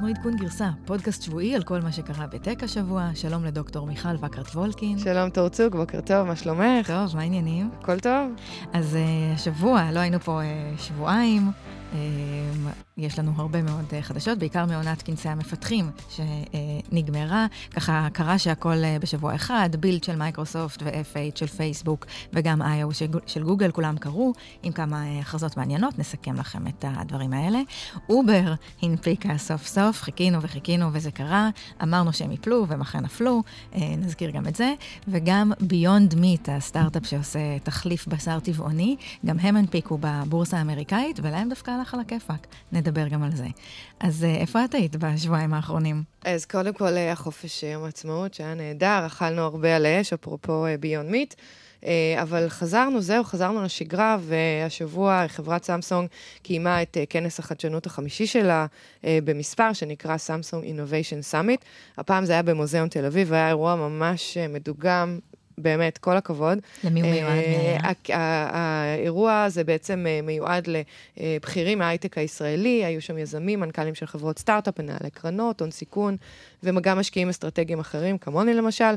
אנחנו עדכון גרסה, פודקאסט שבועי על כל מה שקרה בטק השבוע. שלום לדוקטור מיכל וקרת וולקין. שלום תורצוג, בוקר טוב, מה שלומך? טוב, מה העניינים? הכל טוב. אז אה, השבוע, לא היינו פה אה, שבועיים. אמ, יש לנו הרבה מאוד אה, חדשות, בעיקר מעונת כנסי המפתחים שנגמרה. ככה קרה שהכל אה, בשבוע אחד, Build של מייקרוסופט ו-F8 של פייסבוק וגם I.O. של גוגל, כולם קרו, עם כמה אה, הכרזות מעניינות, נסכם לכם את הדברים האלה. אובר הנפיקה סוף סוף, חיכינו וחיכינו וזה קרה, אמרנו שהם יפלו והם אכן נפלו, נזכיר גם את זה. וגם Beyond Meat, הסטארט-אפ שעושה תחליף בשר טבעוני, גם הם הנפיקו בבורסה האמריקאית, ולהם דווקא הלך על הכיפאק. נדבר גם על זה. אז אה, איפה את היית בשבועיים האחרונים? אז קודם כל, אה, החופש יום העצמאות, שהיה נהדר, אכלנו הרבה על האש, אפרופו Beyond אה, Meat. אבל חזרנו, זהו, חזרנו לשגרה, והשבוע חברת סמסונג קיימה את כנס החדשנות החמישי שלה במספר, שנקרא סמסונג Innovation Summit. הפעם זה היה במוזיאון תל אביב, והיה אירוע ממש מדוגם, באמת, כל הכבוד. למי הוא מיועד? האירוע הזה בעצם אה, מיועד לבכירים מההייטק הישראלי, היו שם יזמים, מנכ"לים של חברות סטארט-אפ, מנהלי קרנות, הון סיכון, וגם משקיעים אסטרטגיים אחרים, כמוני למשל.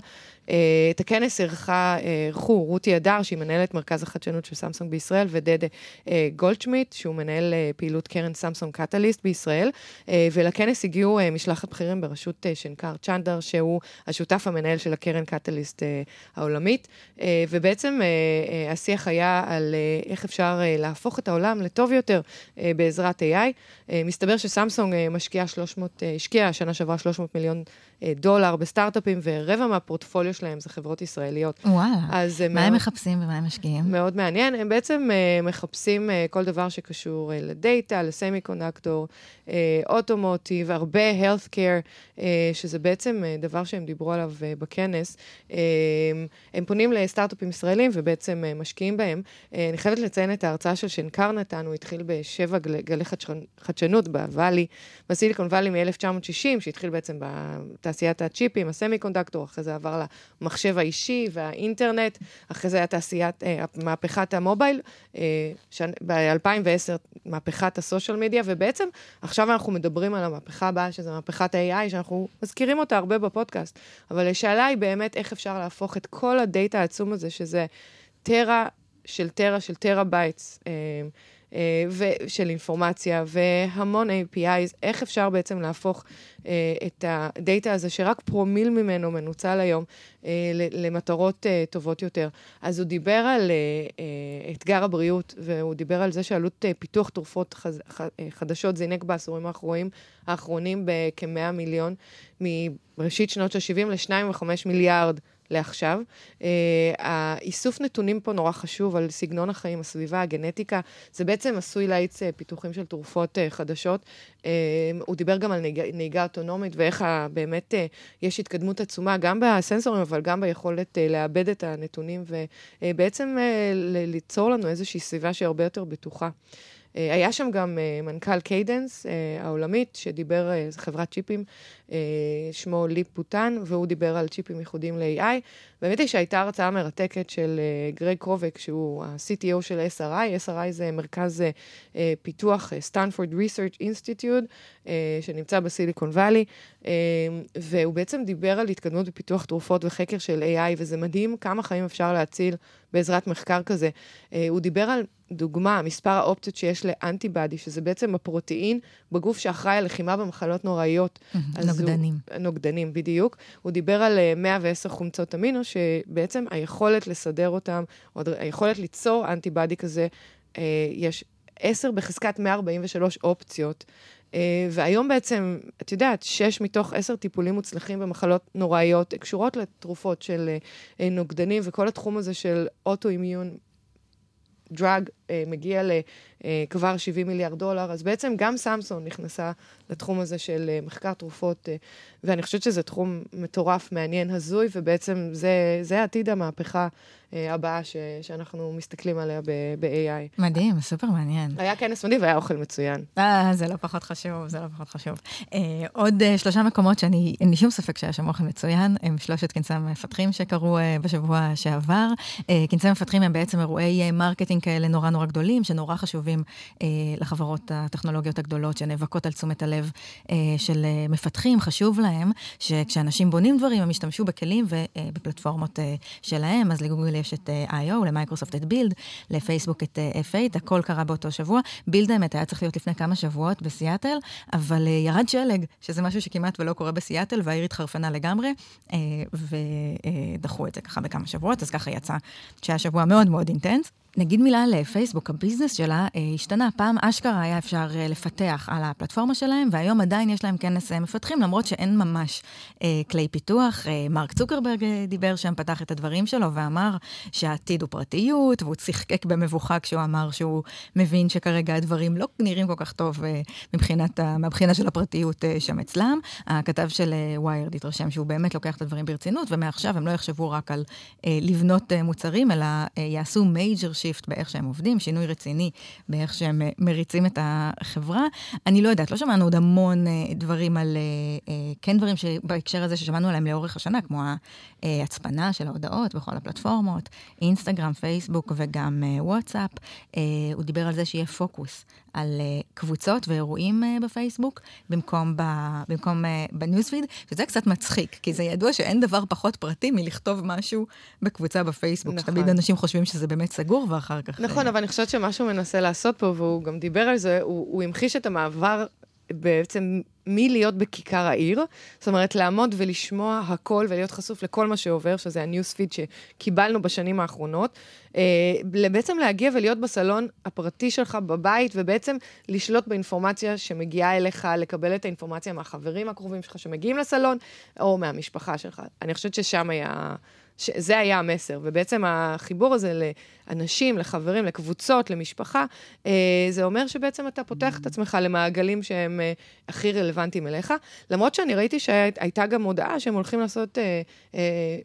אה, את הכנס אירחו רותי אדר, שהיא מנהלת מרכז החדשנות של סמסונג בישראל, ודדה אה, גולדשמיט, שהוא מנהל פעילות קרן סמסונג קטליסט בישראל. ולכנס הגיעו משלחת בכירים בראשות שנקר צ'נדר, שהוא השותף המנהל של הקרן קטליסט העולמית. ובעצם השיח היה על איך אפשר להפוך את העולם לטוב יותר בעזרת AI. מסתבר שסמסונג משקיעה 300, השקיעה שנה שעברה 300 מיליון אה, דולר בסטארט-אפים, ורבע מהפורטפוליו שלהם זה חברות ישראליות. וואלה. אז מה מאוד, הם מחפשים ומה הם משקיעים? מאוד מעניין. הם בעצם uh, מחפשים כל דבר שקשור לדאטה, לסמי קונדקטור, אוטומוטיב, הרבה health care, uh, שזה בעצם דבר שהם דיברו עליו בכנס. הם פונים לסטארט-אפים ישראלים ובעצם משקיעים בהם. אני חייבת לציין את ההרצאה של שנקר נתן, הוא התחיל בשבע גל, גלי חדשנות בוואלי, בסיליקון וואלי מ-1960, שהתחיל בעצם בתעשיית הצ'יפים, ה-semiconductor, אחרי זה עבר למחשב האישי והאינטרנט, אחרי זה היה תעשיית, אה, מהפכת המובייל, אה, ב-2010 מהפכת הסושיאל מדיה, ובעצם עכשיו אנחנו מדברים על המהפכה הבאה, שזה מהפכת ה-AI, שאנחנו מזכירים אותה הרבה בפודקאסט, אבל השאלה היא באמת איך אפשר להפוך את כל הדאטה העצום הזה, שזה טרה של טרה של טרה בייטס. אה, של אינפורמציה והמון APIs, איך אפשר בעצם להפוך אה, את הדאטה הזה, שרק פרומיל ממנו מנוצל היום, אה, למטרות טובות יותר. אז הוא דיבר על אתגר הבריאות, והוא דיבר על זה שעלות פיתוח תרופות חדשות זינק בעשורים האחרונים, האחרונים בכ-100 מיליון, מראשית שנות ה-70 ל-2.5 מיליארד. לעכשיו. Uh, האיסוף נתונים פה נורא חשוב על סגנון החיים, הסביבה, הגנטיקה. זה בעצם עשוי להאיץ uh, פיתוחים של תרופות uh, חדשות. הוא דיבר גם על נהיגה, נהיגה אוטונומית ואיך באמת יש התקדמות עצומה, גם בסנסורים, אבל גם ביכולת לעבד את הנתונים ובעצם ליצור לנו איזושהי סביבה שהיא הרבה יותר בטוחה. אה, היה שם גם אה, מנכ"ל קיידנס אה, העולמית, שדיבר, חברת צ'יפים, שמו ליפ-בו טאן, והוא דיבר על צ'יפים ייחודיים ל-AI. באמת הייתה הרצאה מרתקת של גרג קרובק, שהוא ה-CTO של SRI. SRI זה מרכז פיתוח, Stanford Research Institute, שנמצא בסיליקון וואלי, והוא בעצם דיבר על התקדמות בפיתוח תרופות וחקר של AI, וזה מדהים כמה חיים אפשר להציל בעזרת מחקר כזה. הוא דיבר על דוגמה, מספר האופציות שיש ל-antibody, שזה בעצם ה-protein בגוף שאחראי על לחימה במחלות נוראיות. נוגדנים. הוא, נוגדנים, בדיוק. הוא דיבר על 110 אה, חומצות אמינו, שבעצם היכולת לסדר אותם, או היכולת ליצור אנטיבאדי כזה, אה, יש 10 בחזקת 143 אופציות. Uh, והיום בעצם, את יודעת, שש מתוך עשר טיפולים מוצלחים במחלות נוראיות קשורות לתרופות של נוגדנים, וכל התחום הזה של אוטואימיון דרג אה, מגיע לכבר 70 מיליארד דולר, אז בעצם גם סמסון נכנסה לתחום הזה של אה, מחקר תרופות, אה, ואני חושבת שזה תחום מטורף, מעניין, הזוי, ובעצם זה, זה עתיד המהפכה אה, הבאה ש, שאנחנו מסתכלים עליה ב-AI. מדהים, סופר מעניין. היה כנס מדהים והיה אוכל מצוין. אה, זה לא פחות חשוב, זה לא פחות חשוב. אה, עוד אה, שלושה מקומות שאני, אין לי שום ספק שהיה שם אוכל מצוין, הם שלושת כנסי המפתחים שקרו אה, בשבוע שעבר. אה, כנסי המפתחים הם בעצם אירועי אה, marketing כאלה נורא נורא נורא גדולים, שנורא חשובים אה, לחברות הטכנולוגיות הגדולות, שנאבקות על תשומת הלב אה, של אה, מפתחים, חשוב להם שכשאנשים בונים דברים, הם ישתמשו בכלים ובפלטפורמות אה, שלהם. אז לגוגל יש את אה, I.O, למייקרוסופט את בילד, לפייסבוק את אה, F8, הכל קרה באותו שבוע. בילד האמת היה צריך להיות לפני כמה שבועות בסיאטל, אבל אה, ירד שלג, שזה משהו שכמעט ולא קורה בסיאטל, והעיר התחרפנה לגמרי, אה, ודחו את זה ככה בכמה שבועות, אז ככה יצא שהיה שבוע מאוד מאוד intense. נגיד מילה על פייסבוק, ה-business שלה אה, השתנה. פעם אשכרה היה אפשר אה, לפתח על הפלטפורמה שלהם, והיום עדיין יש להם כנס אה, מפתחים, למרות שאין ממש אה, כלי פיתוח. אה, מרק צוקרברג אה, דיבר שם, פתח את הדברים שלו ואמר שהעתיד הוא פרטיות, והוא צחקק במבוכה כשהוא אמר שהוא מבין שכרגע הדברים לא נראים כל כך טוב אה, מבחינת, מהבחינה של הפרטיות אה, שם אצלם. הכתב של ויירד אה, התרשם שהוא באמת לוקח את הדברים ברצינות, ומעכשיו הם לא יחשבו רק על אה, לבנות אה, מוצרים, אלא אה, יעשו major shift באיך שהם עובדים, שינוי רציני באיך שהם אה, מריצים את החברה. אני לא יודעת, לא שמענו עוד המון אה, דברים על, אה, כן דברים שבהקשר הזה ששמענו עליהם לאורך השנה, כמו ההצפנה של ההודעות בכל הפלטפורמות, אינסטגרם, פייסבוק וגם וואטסאפ. הוא דיבר על זה שיהיה פוקוס על uh, קבוצות ואירועים uh, בפייסבוק, במקום, ב, במקום uh, בניוזפיד, שזה קצת מצחיק, כי זה ידוע שאין דבר פחות פרטי מלכתוב משהו בקבוצה בפייסבוק, נכון. שתמיד אנשים חושבים שזה באמת סגור, ואחר כך... נכון. אבל אני חושבת שמה שהוא מנסה לעשות פה, והוא גם דיבר על זה, הוא, הוא המחיש את המעבר בעצם מלהיות בכיכר העיר, זאת אומרת, לעמוד ולשמוע הכל ולהיות חשוף לכל מה שעובר, שזה הניוספיד שקיבלנו בשנים האחרונות, אה, בעצם להגיע ולהיות בסלון הפרטי שלך בבית, ובעצם לשלוט באינפורמציה שמגיעה אליך, לקבל את האינפורמציה מהחברים הקרובים שלך שמגיעים לסלון, או מהמשפחה שלך. אני חושבת ששם היה... זה היה המסר, ובעצם החיבור הזה לאנשים, לחברים, לקבוצות, למשפחה, אה, זה אומר שבעצם אתה פותח את עצמך למעגלים שהם אה, הכי רלוונטיים אליך. למרות שאני ראיתי שהייתה גם הודעה שהם הולכים לעשות אה,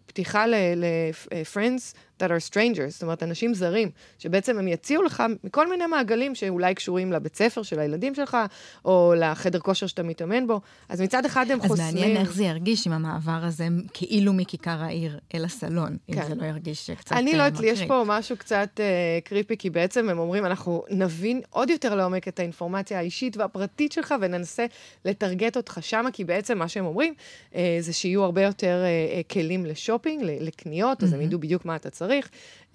פתיחה ל-Friends that are strangers, זאת אומרת, אנשים זרים, שבעצם הם יציעו לך מכל מיני מעגלים שאולי קשורים לבית ספר של הילדים שלך, או לחדר כושר שאתה מתאמן בו. אז מצד אחד הם אז חוסמים... אז מעניין איך זה ירגיש עם המעבר הזה, כאילו מכיכר העיר אל הסלון, כן. אם זה לא ירגיש קצת אני לא יודעת, יש פה משהו קצת uh, קריפי, כי בעצם הם אומרים, אנחנו נבין עוד יותר לעומק את האינפורמציה האישית והפרטית שלך, וננסה לטרגט אותך שמה, כי בעצם מה שהם אומרים, uh, זה שיהיו הרבה יותר uh, כלים לשופינג, לקניות, mm-hmm. אז הם ידעו בדיוק מה אתה צריך. צריך, אה,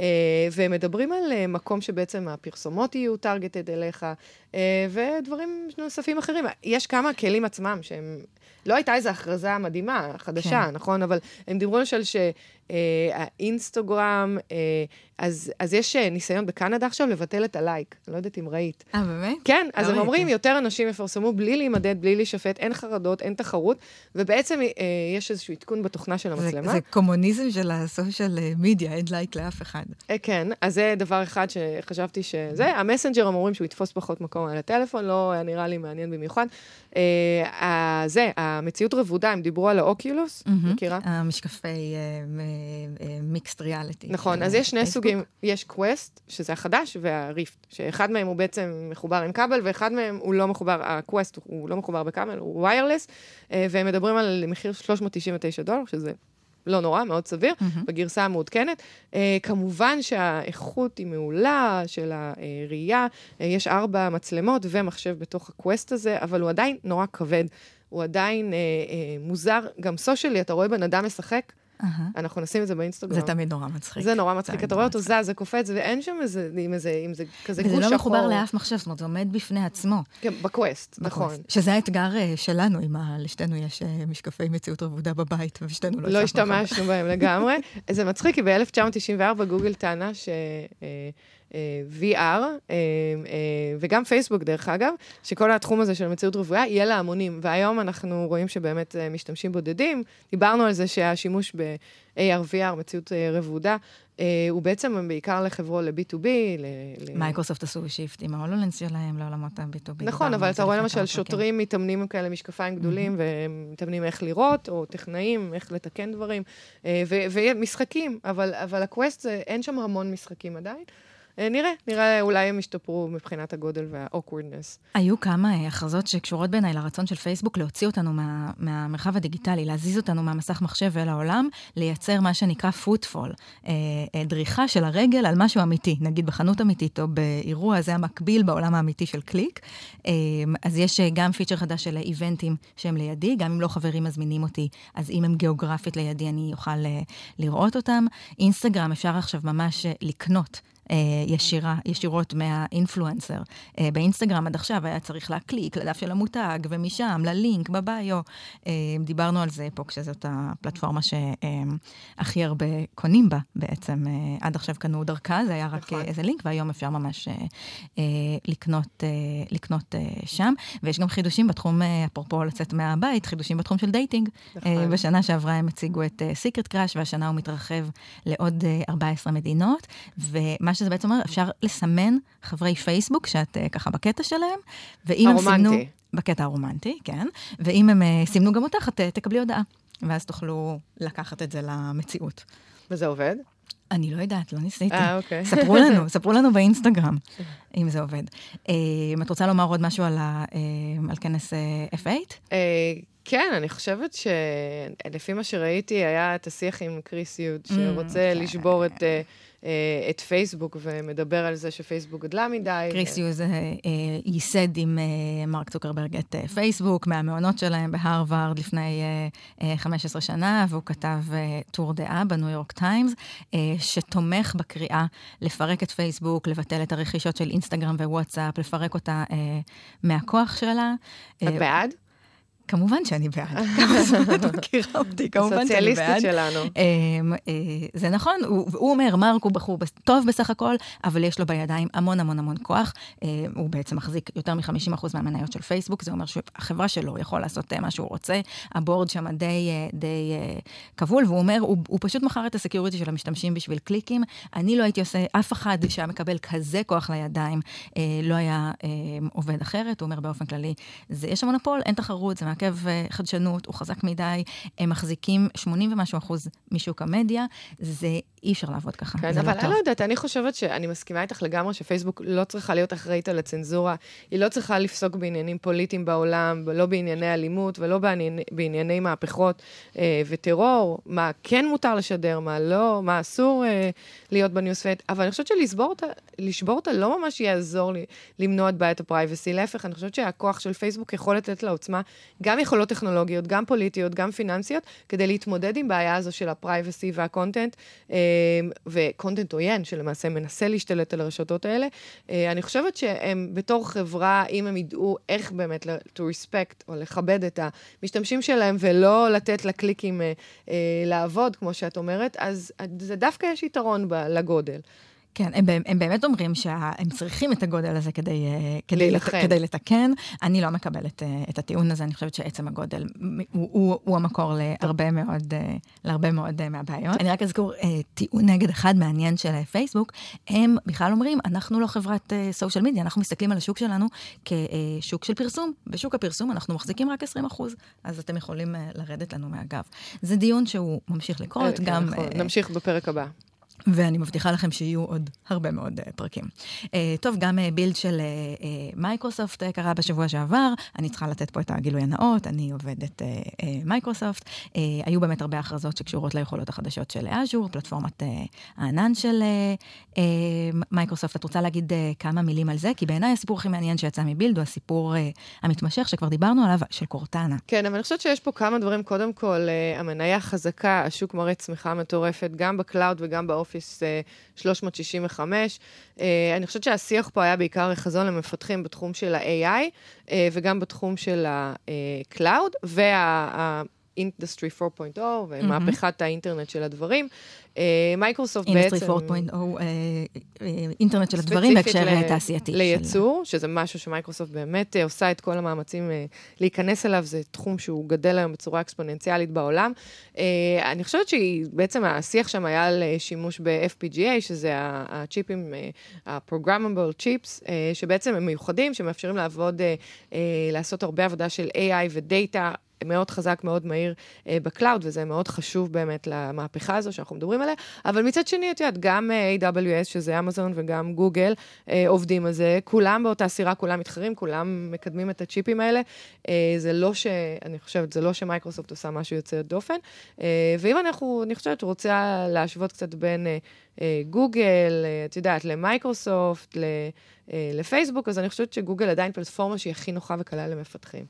והם מדברים על אה, מקום שבעצם הפרסומות יהיו טרגטד אליך, אה, ודברים נוספים אחרים. יש כמה כלים עצמם שהם... לא הייתה איזו הכרזה מדהימה, חדשה, כן. נכון? אבל הם דיברו למשל שהאינסטגרם, אה, אז, אז יש אה, ניסיון בקנדה עכשיו לבטל את הלייק. אני לא יודעת אם ראית. אה, באמת? כן, אז לא הם אומרים, יותר אנשים יפרסמו בלי להימדד, בלי להישפט, אין חרדות, אין תחרות, ובעצם אה, יש איזשהו עדכון בתוכנה של המצלמה. זה, זה קומוניזם של הסושיאל מדיה, אין לייק לאף אחד. אה, כן, אז זה דבר אחד שחשבתי שזה. המסנג'ר, הם אומרים שהוא יתפוס פחות מקום על הטלפון, לא היה נראה לי מעניין במיוחד. אה, זה, המציאות רבודה, הם דיברו על האוקיולוס, מכירה? המשקפי mixed reality. נכון, אז יש שני סוגים, יש קווסט, שזה החדש, והריפט, שאחד מהם הוא בעצם מחובר עם כבל, ואחד מהם הוא לא מחובר, הקווסט הוא לא מחובר בכבל, הוא wireless, אה, והם מדברים על מחיר 399 דולר, שזה לא נורא, מאוד סביר, mm-hmm. בגרסה המעודכנת. Uh, כמובן שהאיכות היא מעולה של הראייה, uh, יש ארבע מצלמות ומחשב בתוך הקווסט הזה, אבל הוא עדיין נורא כבד, הוא עדיין uh, uh, מוזר, גם socially, אתה רואה בן אדם משחק. אנחנו נשים את זה באינסטגרם. זה תמיד נורא מצחיק. זה נורא מצחיק, אתה רואה אותו זז, זה קופץ, ואין שם איזה, עם איזה, עם זה כזה גוש שחור. וזה לא מחובר לאף מחשב, זאת אומרת, זה עומד בפני עצמו. כן, בקווסט, נכון. שזה האתגר אה, שלנו, אם לשתינו יש אה, משקפי מציאות רבודה בבית, ושתינו לא לא השתמשנו בהם לגמרי. זה מצחיק, כי ב-1994 גוגל טענה ש... אה, VR, אה, אה, וגם פייסבוק דרך אגב, שכל התחום הזה של מציאות רבודה יהיה להמונים. והיום אנחנו רואים שבאמת משתמשים בודדים. דיברנו על זה שהשימוש ב-AR/VR, מציאות רבודה, הוא בעצם בעיקר לחברו ל-B2B. מייקרוסופט עשו shift עם ההולולנס שלהם לעולמות ה-B2B. נכון, אבל אתה רואה למשל שוטרים מתאמנים עם כאלה משקפיים גדולים, והם מתאמנים איך לראות, או טכנאים, איך לתקן דברים, ומשחקים, אבל הקווסט, אין שם המון משחקים עדיין. אה, נראה, נראה, אולי הם ישתפרו מבחינת הגודל וה-awkwardness. היו כמה אה, הכרזות שקשורות בעיניי לרצון של פייסבוק להוציא אותנו מה, מהמרחב הדיגיטלי, להזיז אותנו מהמסך מחשב אל העולם, לייצר מה שנקרא footfall, אה, דריכה של הרגל על משהו אמיתי, נגיד בחנות אמיתית או באירוע, זה המקביל בעולם האמיתי של קליק. אז יש גם feature חדש של eventים שהם לידי, גם אם לא חברים מזמינים אותי, אז אם הם גיאוגרפית לידי, אני אוכל לראות אותם. אינסטגרם אפשר עכשיו ממש לקנות ישירה, ישירות מהאינפלואנסר. אה, באינסטגרם עד עכשיו היה צריך להקליק לדף של המותג, ומשם ללינק בביו. אה, דיברנו על זה פה, כשזאת הפלטפורמה שהכי הרבה קונים בה בעצם. עד עכשיו קנו דרכה, זה היה רק נכון. איזה לינק, והיום אפשר ממש לקנות, לקנות שם. ויש גם חידושים בתחום, אפרופו לצאת מהבית, חידושים בתחום של dating. נכון. בשנה שעברה הם הציגו את Secret Crush, והשנה הוא מתרחב לעוד 14 מדינות. ומה מה שזה בעצם אומר, אפשר לסמן חברי פייסבוק שאת uh, ככה בקטע שלהם, ואם הרומנטי. הם סימנו... בקטע הרומנטי, כן. ואם הם uh, סימנו גם אותך, את uh, תקבלי הודעה. ואז תוכלו לקחת את זה למציאות. וזה עובד? אני לא יודעת, לא ניסיתי. אה, אוקיי. ספרו לנו, ספרו לנו באינסטגרם, אם זה עובד. אם את רוצה לומר עוד משהו על, על כנס F8? כן, אני חושבת שלפי מה שראיתי, היה את השיח עם כריס יוז, mm, שרוצה כן. לשבור את... אה, את פייסבוק ומדבר על זה שפייסבוק גדלה מדי. כריס יוז אה, ייסד עם אה, מרק צוקרברג את פייסבוק מהמעונות שלהם בהרווארד לפני 15 שנה, והוא כתב טור דעה בניו יורק טיימס, שתומך בקריאה לפרק את פייסבוק, לבטל את הרכישות של אינסטגרם ווואטסאפ, לפרק אותה מהכוח שלה. את בעד? כמובן שאני בעד. כמה זמן את מכירה אותי, כמובן שאני בעד. הסוציאליסטית שלנו. אמ, אה, זה נכון, הוא אומר, מרק הוא בחור טוב בסך הכל, אבל יש לו בידיים המון המון המון כוח. אה, הוא בעצם מחזיק יותר מ-50% מהמניות של פייסבוק, זה אומר שהחברה שלו יכול לעשות אה, מה שהוא רוצה. הבורד שם די, די כבול, והוא אומר, הוא, הוא פשוט מכר את ה security של המשתמשים בשביל קליקים. אני לא הייתי עושה, אף אחד שהיה מקבל כזה כוח לידיים, לא היה עובד אחרת. הוא אומר באופן כללי, זה, יש מונופול, אין תחרות, זה מעכב אה, חדשנות, הוא חזק מדי, הם מחזיקים 80 ומשהו אחוז משוק המדיה, זה אי אפשר לעבוד ככה. כן, אבל לא אני לא יודעת, אני חושבת שאני מסכימה איתך לגמרי שפייסבוק לא צריכה להיות אחראית על הצנזורה, היא לא צריכה לפסוק בעניינים פוליטיים בעולם, לא בענייני אלימות ולא בענייני, בענייני מהפכות אה, וטרור, מה כן מותר לשדר, מה לא, מה אסור אה, להיות ב news feed, אבל אני חושבת שלשבור אותה לא ממש יעזור לי למנוע את בעיית ה privacy, להפך, אני חושבת שהכוח של פייסבוק יכול לתת לעוצמה גם יכולות טכנולוגיות, גם פוליטיות, גם פיננסיות, כדי להתמודד עם בעיה הזו של ה privacy וה content. אה, ו content עוין, שלמעשה מנסה להשתלט על הרשתות האלה. אה, אני חושבת שהם בתור חברה, אם הם ידעו איך באמת to respect או לכבד את המשתמשים שלהם ולא לתת לקליקים אה, אה, לעבוד, כמו שאת אומרת, אז זה דווקא יש יתרון לגודל. כן, הם, הם באמת אומרים שהם צריכים את הגודל הזה כדי, אה, כדי, לת, כדי לתקן. אני לא מקבלת אה, את הטיעון הזה, אני חושבת שעצם הגודל הוא, הוא, הוא המקור להרבה מאוד, אה, להרבה מאוד מהבעיות. אני רק אזכור טיעון נגד אחד מעניין של פייסבוק, הם בכלל אומרים, אנחנו לא חברת סושיאל מדיה, אנחנו מסתכלים על השוק שלנו כשוק של פרסום. בשוק הפרסום אנחנו מחזיקים רק 20 אחוז, אז אתם יכולים לרדת לנו מהגב. זה דיון שהוא ממשיך לקרות, כן, גם... נכון. נמשיך בפרק הבא. ואני מבטיחה לכם שיהיו עוד הרבה מאוד אה, פרקים. אה, טוב, גם אה, ב Build של מייקרוסופט אה, אה, קרה בשבוע שעבר, אני צריכה לתת פה את הגילוי הנאות, אני עובדת מייקרוסופט. אה, אה, היו באמת הרבה הכרזות שקשורות ליכולות החדשות של Azure, פלטפורמת אה, הענן של מייקרוסופט. אה, את רוצה להגיד אה, כמה מילים על זה? כי בעיניי הסיפור הכי מעניין שיצא מ Build הוא הסיפור אה, המתמשך, שכבר דיברנו עליו, של קורטנה. כן, אבל אני חושבת שיש פה כמה דברים. קודם כל, אה, המניה חזקה, השוק מראה צמיחה מטורפת, גם ב cloud וגם באופ. Office 365. אה, אני חושבת שהשיח פה היה בעיקר חזון למפתחים בתחום של ה-AI אה, וגם בתחום של ה-Cloud, וה... industry 4.0 ומהפכת. האינטרנט של הדברים. מייקרוסופט אה, בעצם... industry 4.0, אינטרנט של הדברים בהקשר תעשייתי. לייצור. שזה משהו שמייקרוסופט באמת עושה את כל המאמצים להיכנס אליו, זה תחום שהוא גדל היום בצורה אקספוננציאלית בעולם. אני חושבת שבעצם השיח שם היה על שימוש ב-FPGA, שזה הצ'יפים, ה-programmable chips, שבעצם הם מיוחדים, שמאפשרים לעבוד, לעשות הרבה עבודה של AI ו data. מאוד חזק, מאוד מהיר אה, ב cloud, וזה מאוד חשוב באמת למהפכה הזו שאנחנו מדברים עליה. אבל מצד שני, את יודעת, גם אה, AWS, שזה אמזון, וגם גוגל, אה, עובדים על זה. כולם באותה סירה, כולם מתחרים, כולם מקדמים את הצ'יפים האלה. אה, זה לא ש... אני חושבת, זה לא שמייקרוסופט עושה משהו יוצא דופן. אה, ואם אנחנו, אני חושבת, רוצה להשוות קצת בין אה, גוגל, אה, את יודעת, למייקרוסופט. אה, לפייסבוק, אז אני חושבת שגוגל עדיין פלטפורמה שהיא הכי נוחה וקלה למפתחים.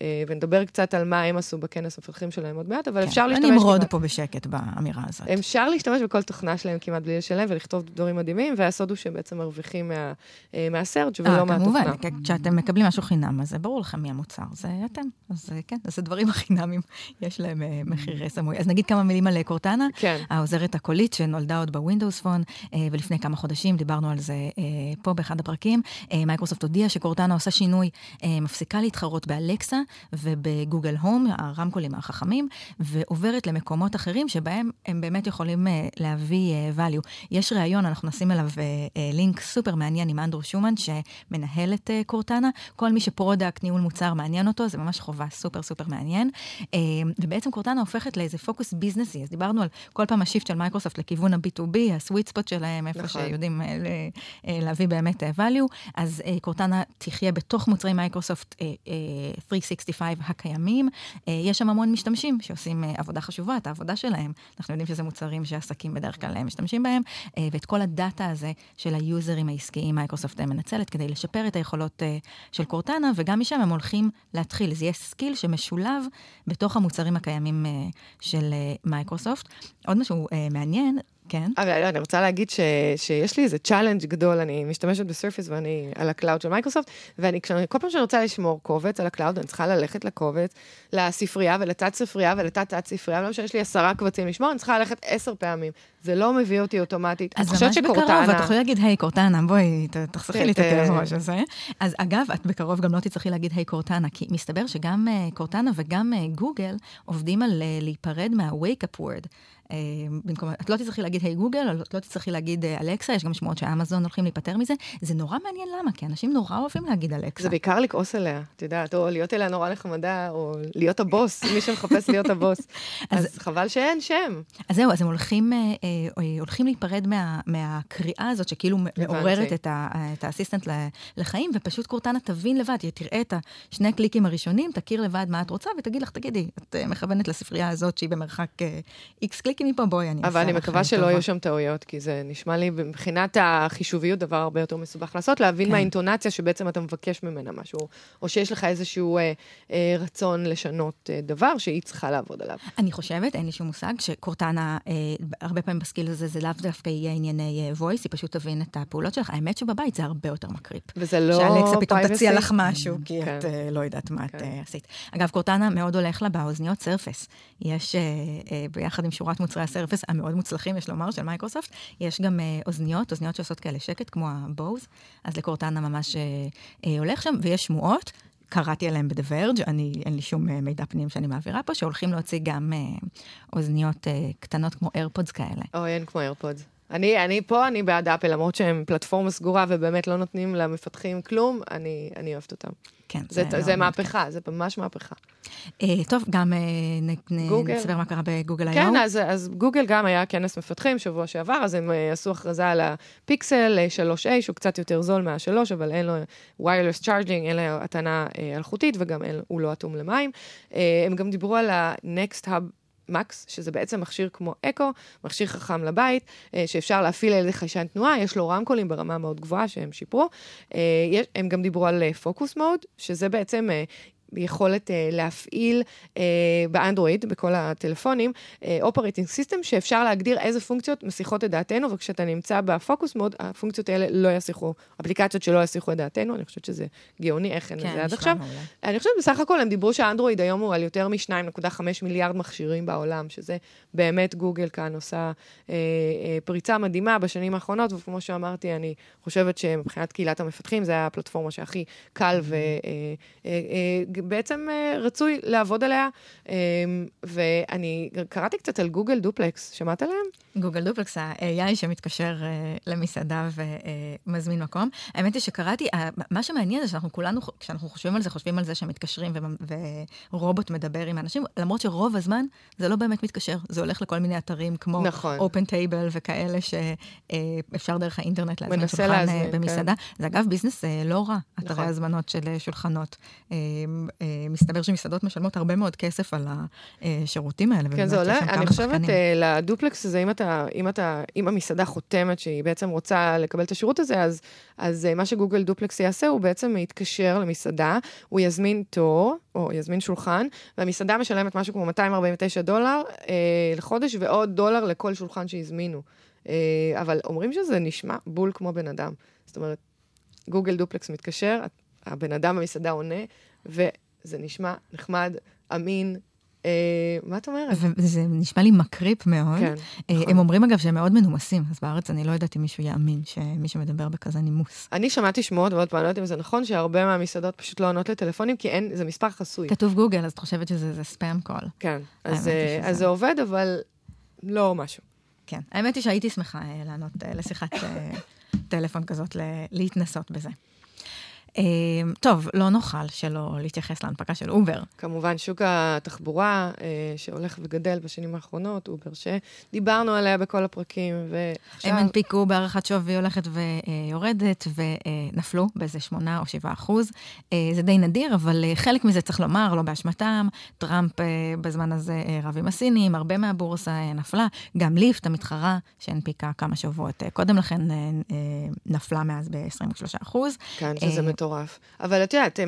אה, ונדבר קצת על מה הם עשו בכנס המפתחים שלהם עוד מעט, אבל כן, אפשר להשתמש... אני אמרוד פה בשקט באמירה הזאת. אפשר להשתמש בכל תוכנה שלהם כמעט בלי לשלם ולכתוב דברים מדהימים, והסוד הוא שהם בעצם מרוויחים מה, אה, מהסרצ' ולא מהתוכנה. כמובן, כשאתם מקבלים משהו חינם, אז זה ברור לכם מי המוצר, זה אתם. אז כן, אז הדברים החינמים, יש להם מחירי סמוי. אז נגיד כמה מילים על קורטנה, כן. העוזרת הקולית שנולדה עוד בווינדוס פון, ולפני כמה חודשים דיברנו על זה פה באחד הפרקים. מייקרוסופט הודיעה שקורטנה עושה שינוי, מפסיקה להתחרות באלקסה ובגוגל הום, הרמקולים החכמים, ועוברת למקומות אחרים שבהם הם באמת יכולים להביא value. יש ראיון, אנחנו נשים אליו לינק סופר מעניין עם Andrew Shuman, שמנהל את קורטנה. כל מי ש product, ניהול מוצר, מעניין אותו, זה ממש חובה סופר סופר מעניין. ובעצם קורטנה הופכת לאיזה פוקוס ביזנסי, אז דיברנו על כל פעם ה shift של מייקרוסופט לכיוון ה-B2B, ה sweet spot שלהם, איפה נכון. שיודעים להביא באמת value. אז קורטנה תחיה בתוך מוצרי מייקרוסופט 365 הקיימים. יש שם המון משתמשים שעושים עבודה חשובה, את העבודה שלהם. אנחנו יודעים שזה מוצרים שעסקים בדרך כלל משתמשים בהם, ואת כל ה data הזה של היוזרים העסקיים מייקרוסופט מנצלת כדי לשפר את היכולות של קורטנה, וגם משם הם הולכים להתחיל. זה יהיה skill שמשולב בתוך המוצרים הקיימים של מייקרוסופט. עוד משהו מעניין, כן. אבל אני רוצה להגיד ש, שיש לי איזה challenge גדול, אני משתמשת ב Surface ואני על ה cloud של מייקרוסופט, ואני, כשאני, כל פעם שאני רוצה לשמור קובץ על ה cloud, אני צריכה ללכת לקובץ, לספרייה ולתת ספרייה ולתת תת ספרייה, לא משנה שיש לי עשרה קבצים לשמור, אני צריכה ללכת עשר פעמים. זה לא מביא אותי אוטומטית. אז ממש בקרוב, את יכולה להגיד, היי, קורטנה, בואי, תחסכי לי את הראש הזה. אז אגב, את בקרוב גם לא תצטרכי להגיד, היי, קורטנה, כי מסתבר שגם קורטנה וגם גוגל עובדים על להיפרד מה-wake-up word. במקום, את לא תצטרכי להגיד היי גוגל, את לא תצטרכי להגיד אלקסה, יש גם שמועות שאמזון הולכים להיפטר מזה. זה נורא מעניין למה, כי אנשים נורא אוהבים להגיד אלקסה. זה בעיקר לכעוס עליה, את יודעת, או להיות אליה נורא נחמדה, או להיות הבוס, מי שמחפש להיות הבוס. אז, אז חבל שאין שם. אז זהו, אז הם הולכים, אה, אה, הולכים להיפרד מה, מהקריאה הזאת, שכאילו מעוררת את, ה, את האסיסטנט לחיים, ופשוט קורטנה תבין לבד, תראה את השני קליקים הראשונים, תכיר לבד מה את רוצה, ותגיד לך, תגידי, את מכוונת לספרייה הזאת שהיא במרחק איקס קליקים מפה, בואי, אני אבל אני מקווה שלא יהיו שם טעויות, כי זה נשמע לי מבחינת החישוביות דבר הרבה יותר מסובך לעשות, להבין כן. מהאינטונציה שבעצם אתה מבקש ממנה משהו, או שיש לך איזשהו אה, אה, רצון לשנות אה, דבר שהיא צריכה לעבוד עליו. אני חושבת, אין לי שום מושג, שקורטנה, אה, הרבה פעמים בסקיל הזה, זה לאו דווקא יהיה ענייני voice, היא פשוט תבין את הפעולות שלך. האמת שבבית זה הרבה יותר מקריפ. וזה לא שאלקסה פתאום תציע לך משהו, כי כן. את אה, לא יודעת מה כן. את אה, עשית. אגב, קורטנה מאוד הולך לה באוזניות סרפס. יש אה, אה, ביחד עם שורת מוצרי הסרפס המאוד מוצלחים, יש לומר, של מייקרוסופט. יש גם uh, אוזניות, אוזניות שעושות כאלה שקט, כמו הבוז, אז לקורטנה ממש uh, uh, הולך שם, ויש שמועות. קראתי עליהם Verge, אני, אין לי שום uh, מידע פנים שאני מעבירה פה, שהולכים להוציא גם uh, אוזניות uh, קטנות כמו AirPods כאלה. אוי, אין כמו AirPods. אני, אני פה, אני בעד אפל, למרות שהם פלטפורמה סגורה ובאמת לא נותנים למפתחים כלום, אני, אני אוהבת אותם. כן, זה, זה, זה מהפכה, זה ממש מהפכה. אה, טוב, גם אה, נסבר מה קרה בגוגל כן, היום. כן, אז, אז גוגל גם היה כנס מפתחים שבוע שעבר, אז הם אה, עשו הכרזה על הפיקסל 3A, שהוא קצת יותר זול מה-3, אבל אין לו wireless charging, אין לו הטענה אלחוטית, וגם אין, הוא לא אטום למים. הם גם דיברו על ה-Next Hub מקס, שזה בעצם מכשיר כמו אקו, מכשיר חכם לבית, אה, שאפשר להפעיל על ידי חיישן תנועה, יש לו רמקולים ברמה מאוד גבוהה שהם שיפרו. אה, הם גם דיברו על פוקוס אה, mode, שזה בעצם יכולת אה, להפעיל אה, באנדרואיד, בכל הטלפונים, operating אה, system, שאפשר להגדיר איזה פונקציות מסיחות את דעתנו, וכשאתה נמצא ב focus mode, הפונקציות האלה לא יסיחו, אפליקציות שלא יסיחו את דעתנו, אני חושבת שזה גאוני, איך אין כן, לזה עד עכשיו. מעולה. אני חושבת בסך הכל הם דיברו שהאנדרואיד היום הוא על יותר מ-2.5 מיליארד מכשירים בעולם, שזה באמת גוגל כאן עושה אה, אה, פריצה מדהימה בשנים האחרונות, וכמו שאמרתי, אני חושבת שמבחינת קהילת המפתחים, זה היה הפלטפורמה שהכי קל ו... אה, אה, אה, בעצם אה, רצוי לעבוד עליה. אמ, ואני קראתי קצת על גוגל דופלקס, שמעת עליהם? גוגל דופלקס, ה-AI שמתקשר אה, למסעדה ומזמין אה, מקום. האמת היא שקראתי, מה שמעניין זה שאנחנו כולנו, כשאנחנו חושבים על זה, חושבים על זה שמתקשרים ורובוט מדבר עם אנשים, למרות שרוב הזמן זה לא באמת מתקשר, זה הולך לכל מיני אתרים כמו נכון. Open Table וכאלה שאפשר דרך האינטרנט להזמין שולחן להזמין, במסעדה. כן. זה אגב ביזנס לא רע, אתרי נכון. הזמנות של שולחנות. מסתבר שמסעדות משלמות הרבה מאוד כסף על השירותים האלה. כן, זה עולה, אני חושבת לדופלקס הזה, אם אתה, אם אתה, אם המסעדה חותמת שהיא בעצם רוצה לקבל את השירות הזה, אז, אז מה שגוגל דופלקס יעשה, הוא בעצם יתקשר למסעדה, הוא יזמין תור, או יזמין שולחן, והמסעדה משלמת משהו כמו 249 דולר אה, לחודש, ועוד דולר לכל שולחן שהזמינו. אה, אבל אומרים שזה נשמע בול כמו בן אדם. זאת אומרת, גוגל דופלקס מתקשר, הבן אדם במסעדה עונה, וזה נשמע נחמד, אמין, אה, מה את אומרת? וזה נשמע לי מקריפ מאוד. כן, אה, נכון. הם אומרים אגב שהם מאוד מנומסים, אז בארץ אני לא יודעת אם מישהו יאמין שמי שמדבר בכזה נימוס. אני שמעתי שמועות, ועוד פעם, אני לא יודעת אם זה נכון, שהרבה מהמסעדות פשוט לא עונות לטלפונים, כי אין, זה מספר חסוי. כתוב גוגל, אז את חושבת שזה spam call. כן, אז, אה, אז זה עובד, אבל לא משהו. כן, האמת היא שהייתי שמחה לענות לשיחת טלפון כזאת, להתנסות בזה. אמ, טוב, לא נוכל שלא להתייחס להנפקה של אובר. כמובן, שוק התחבורה אה, שהולך וגדל בשנים האחרונות, אובר, שדיברנו עליה בכל הפרקים, ועכשיו... הם הנפיקו בהערכת שווי הולכת ויורדת, ונפלו באיזה 8 או 7 אחוז. אה, זה די נדיר, אבל אה, חלק מזה צריך לומר, לא באשמתם. טראמפ בזמן הזה רב עם הסינים, הרבה מהבורסה נפלה. גם ליפט, המתחרה, שהנפיקה כמה שבועות קודם לכן, נפלה מאז ב-23 אחוז. כן, שזה מטורף. אבל את יודעת, uh,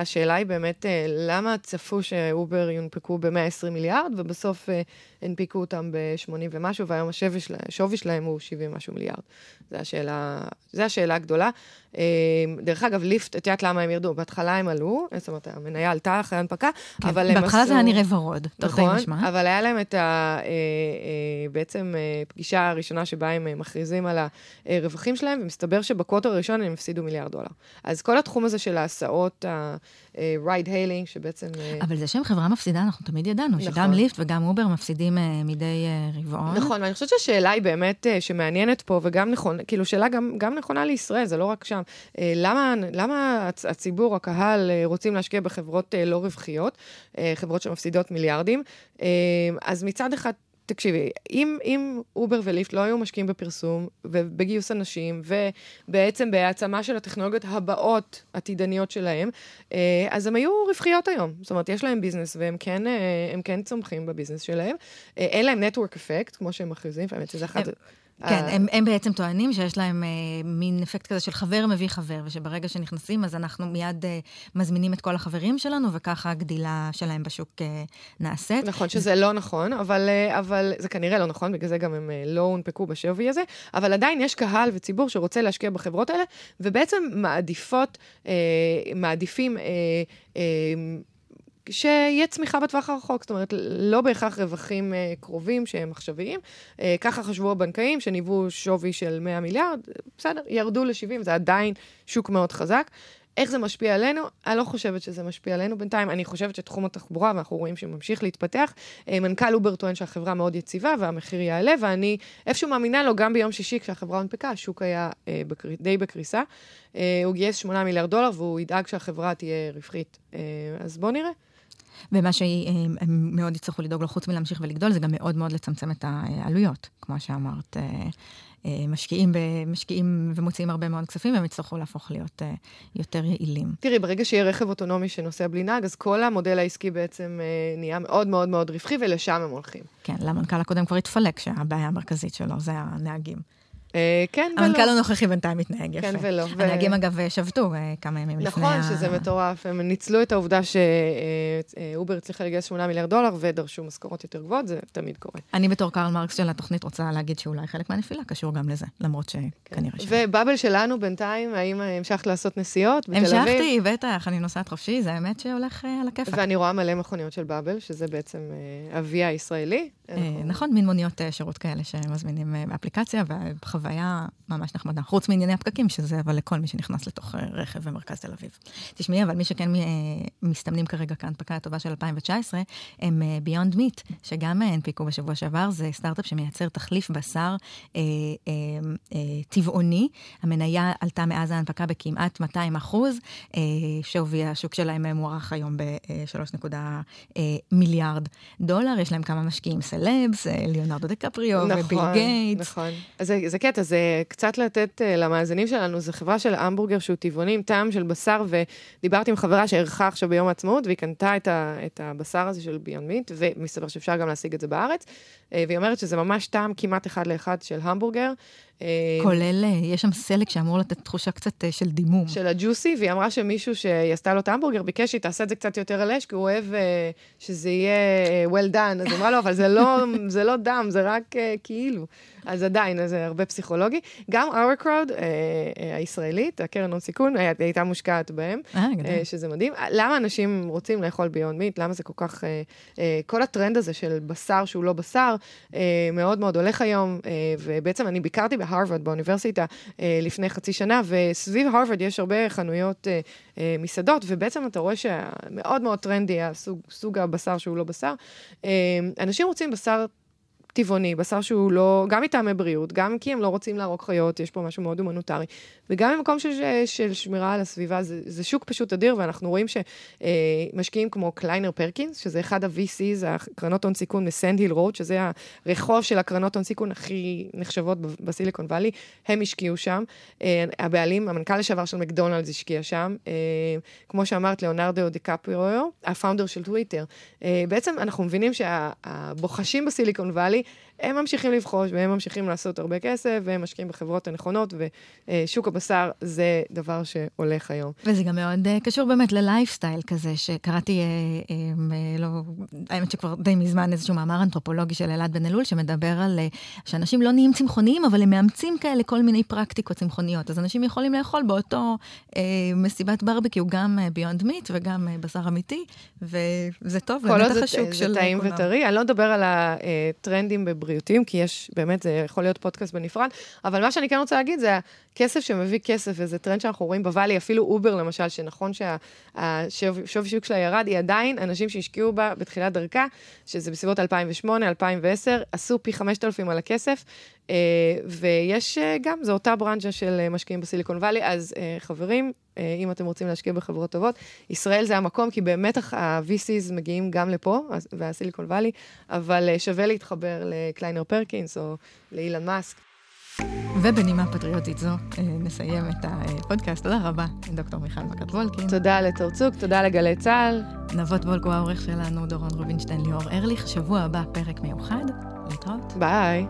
השאלה היא באמת, uh, למה צפו שאובר יונפקו ב-120 מיליארד, ובסוף uh, הנפיקו אותם ב-80 ומשהו, והיום השווי שלה, שלהם הוא 70 משהו מיליארד. זו השאלה, זו השאלה הגדולה. אמ, דרך אגב, ליפט, את יודעת למה הם ירדו? בהתחלה הם עלו, זאת אומרת, המניה עלתה אחרי ההנפקה, כן, אבל הם עשו... בהתחלה זה היה נראה ורוד, נכון, משמע. אבל היה להם את ה... אה, אה, בעצם אה, פגישה הראשונה שבה הם מכריזים על הרווחים שלהם, ומסתבר שבקוטר הראשון הם הפסידו מיליארד דולר. אז כל התחום הזה של ההסעות, ה-ride hailing, שבעצם... אבל זה שהם חברה מפסידה, אנחנו תמיד ידענו, נכון. שגם ליפט וגם אובר מפסידים מדי רבעון. נכון, ואני חושבת שהשאלה היא באמת שמעניינת פה, וגם נכון, כאילו, שאלה גם, גם נכונה לישראל, זה לא רק שם. אה, למה, למה הציבור, הקהל, אה, רוצים להשקיע בחברות אה, לא רווחיות, חברות שמפסידות מיליארדים? אז מצד אחד, תקשיבי, אם, אם אובר וליפט לא היו משקיעים בפרסום ובגיוס אנשים, ובעצם בהעצמה של הטכנולוגיות הבאות, עתידניות שלהם, אז הם היו רווחיות היום. זאת אומרת, יש להם ביזנס, והם כן, כן צומחים בביזנס שלהם. אין להם נטוורק אפקט, כמו שהם מכריזים, האמת שזה אחד... כן, הם, הם בעצם טוענים שיש להם אה, מין אפקט כזה של חבר מביא חבר, ושברגע שנכנסים, אז אנחנו מיד אה, מזמינים את כל החברים שלנו, וככה הגדילה שלהם בשוק אה, נעשית. נכון שזה לא נכון, אבל, אה, אבל זה כנראה לא נכון, בגלל זה גם הם אה, לא הונפקו בשווי הזה, אבל עדיין יש קהל וציבור שרוצה להשקיע בחברות האלה, ובעצם מעדיפות, אה, מעדיפים... אה, אה, שיהיה צמיחה בטווח הרחוק, זאת אומרת, לא בהכרח רווחים uh, קרובים שהם עכשוויים. Uh, ככה חשבו הבנקאים, שניבאו שווי של 100 מיליארד, בסדר, ירדו ל-70, זה עדיין שוק מאוד חזק. איך זה משפיע עלינו? אני לא חושבת שזה משפיע עלינו בינתיים. אני חושבת שתחום התחבורה, ואנחנו רואים שהוא ממשיך להתפתח, אה, מנכ"ל אובר טוען שהחברה מאוד יציבה והמחיר יעלה, ואני איפשהו מאמינה לו, גם ביום שישי כשהחברה הונפקה, השוק היה אה, בקר... די בקריסה. אה, הוא גייס 8 מיליארד דולר והוא ידאג שהחברה תהיה רווחית. אה, אז בואו נראה. ומה שהם מאוד יצטרכו לדאוג לו, חוץ מלהמשיך ולגדול, זה גם מאוד מאוד לצמצם את העלויות, כמו שאמרת. אה, אה, משקיעים, משקיעים ומוציאים הרבה מאוד כספים, והם יצטרכו להפוך להיות אה, יותר יעילים. תראי, ברגע שיהיה רכב אוטונומי שנוסע בלי נהג, אז כל המודל העסקי בעצם נהיה מאוד מאוד מאוד רווחי, ולשם הם הולכים. כן, למנכ"ל הקודם כבר התפלק שהבעיה המרכזית שלו זה הנהגים. אה, כן ולא. המנכ"ל הנוכחי בינתיים מתנהג יפה. כן ולא. הנהגים, אגב, שבתו אה, כמה ימים לפני ה... נכון, שזה מטורף. הם ניצלו את העובדה שאובר הצליחה לגייס 8 מיליארד דולר ודרשו משכורות יותר גבוהות, זה תמיד קורה. אני בתור קרל מרקס של התוכנית רוצה להגיד שאולי חלק מהנפילה קשור גם לזה, למרות שכנראה ש... ובאבל שלנו בינתיים, האם המשכת לעשות נסיעות בתל אביב? המשכתי, בטח, אני נוסעת חופשי, זה האמת שהולך אה, על הכיפאק. ואני רואה מלא מכוניות של באבל, שזה בעצם אביה הישראלי. נכון, מין מוניות שירות כאלה שמזמינים באפליקציה, וחוויה ממש נחמדה. חוץ מענייני הפקקים, שזה אבל לכל מי שנכנס לתוך רכב במרכז תל אביב. תשמעי, אבל מי שכן מסתמנים כרגע כהנפקה הטובה של 2019, הם ביונד מיט, שגם הנפיקו בשבוע שעבר, זה סטארט-אפ שמייצר תחליף בשר אה, אה, אה, טבעוני. המניה עלתה מאז ההנפקה בכמעט 200 אחוז, אה, שווי השוק שלהם מוערך היום ב-3.1 אה, מיליארד דולר. יש להם כמה משקיעים סלבס, ליאונרדו דקפריו נכון, וביל גייטס. נכון, אז זה, זה קטע, זה קצת לתת uh, למאזינים שלנו, זו חברה של המבורגר שהוא טבעוני עם טעם של בשר, ודיברתי עם חברה שערכה עכשיו ביום העצמאות, והיא קנתה את, ה, את הבשר הזה של ביון מיט, ומסתבר שאפשר גם להשיג את זה בארץ, uh, והיא אומרת שזה ממש טעם כמעט אחד לאחד של המבורגר. אה, כולל, יש שם סלק שאמור לתת תחושה קצת של דימום. של הג'וסי, והיא אמרה שמישהו שהיא עשתה לו את ההמבורגר ביקש שהיא תעשה את זה קצת יותר על אש, כי הוא אוהב שזה יהיה well done. אז אמרה לו, אבל זה לא, זה לא דם, זה רק כאילו. אז עדיין, זה הרבה פסיכולוגי. גם our crowd, אה, אה, הישראלית, הקרן הון סיכון, היה, הייתה מושקעת בהם, אה, אה, שזה מדהים. למה אנשים רוצים לאכול ביונד מיט? למה זה כל כך... אה, אה, כל הטרנד הזה של בשר שהוא לא בשר, אה, מאוד מאוד הולך היום, אה, ובעצם אני ביקרתי בהרווארד, באוניברסיטה, אה, לפני חצי שנה, וסביב הרווארד יש הרבה חנויות אה, אה, מסעדות, ובעצם אתה רואה שמאוד מאוד טרנדי הסוג, סוג הבשר שהוא לא בשר. אה, אנשים רוצים בשר טבעוני, בשר שהוא לא, גם מטעמי בריאות, גם כי הם לא רוצים להרוג חיות, יש פה משהו מאוד הומניטרי, וגם במקום של, של שמירה על הסביבה, זה, זה שוק פשוט אדיר, ואנחנו רואים שמשקיעים כמו קליינר פרקינס, שזה אחד ה-VCs, הקרנות הון סיכון מסנד היל רוד, שזה הרחוב של הקרנות הון סיכון הכי נחשבות בסיליקון וואלי, הם השקיעו שם. אה, הבעלים, המנכ"ל לשעבר של מקדונלדס השקיע שם. אה, כמו שאמרת, ליאונרדו דיקפריו, הפאונדר של טוויטר. אה, בעצם אנחנו מבינים שהבוחשים בסיליקון וואלי, הם ממשיכים לבחוש והם ממשיכים לעשות הרבה כסף, והם משקיעים בחברות הנכונות, ושוק הבשר זה דבר שהולך היום. וזה גם מאוד uh, קשור באמת ללייפסטייל כזה, שקראתי, uh, um, לא, האמת שכבר די מזמן איזשהו מאמר אנתרופולוגי של אלעד בן אלול, שמדבר על אה, שאנשים לא נהיים צמחוניים, אבל הם מאמצים כאלה כל מיני פרקטיקות צמחוניות. אז אנשים יכולים לאכול באותו אה, מסיבת ברבקיו גם ביונד uh, מיט וגם uh, בשר אמיתי, וזה טוב לנתח השוק של... כל עוד זה טעים וטרי. אני לא אדבר על הטרנדים בבריאות. בריאותיים, כי יש, באמת, זה יכול להיות פודקאסט בנפרד, אבל מה שאני כן רוצה להגיד זה הכסף שמביא כסף, וזה טרנד שאנחנו רואים בוואלי, אפילו אובר למשל, שנכון שהשווי שוק שלה ירד, היא עדיין, אנשים שהשקיעו בה בתחילת דרכה, שזה בסביבות 2008, 2010, עשו פי 5,000 על הכסף, אה, ויש אה, גם, זו אותה ברנז'ה של אה, משקיעים בסיליקון וואלי, אז חברים, אם אתם רוצים להשקיע בחברות טובות, ישראל זה המקום, כי באמת ה-VCs מגיעים גם לפה, והסיליקון וואלי, אבל שווה להתחבר לקליינר פרקינס או לאילן מאסק. ובנימה פטריוטית זו, נסיים את הפודקאסט. תודה רבה, דוקטור מיכל מכת וולקין. תודה לתור צוק, תודה לגלי צה"ל. נבות וולקו העורך שלנו, דורון רובינשטיין, ליאור ארליך. שבוע הבא, פרק מיוחד. להתראות. ביי.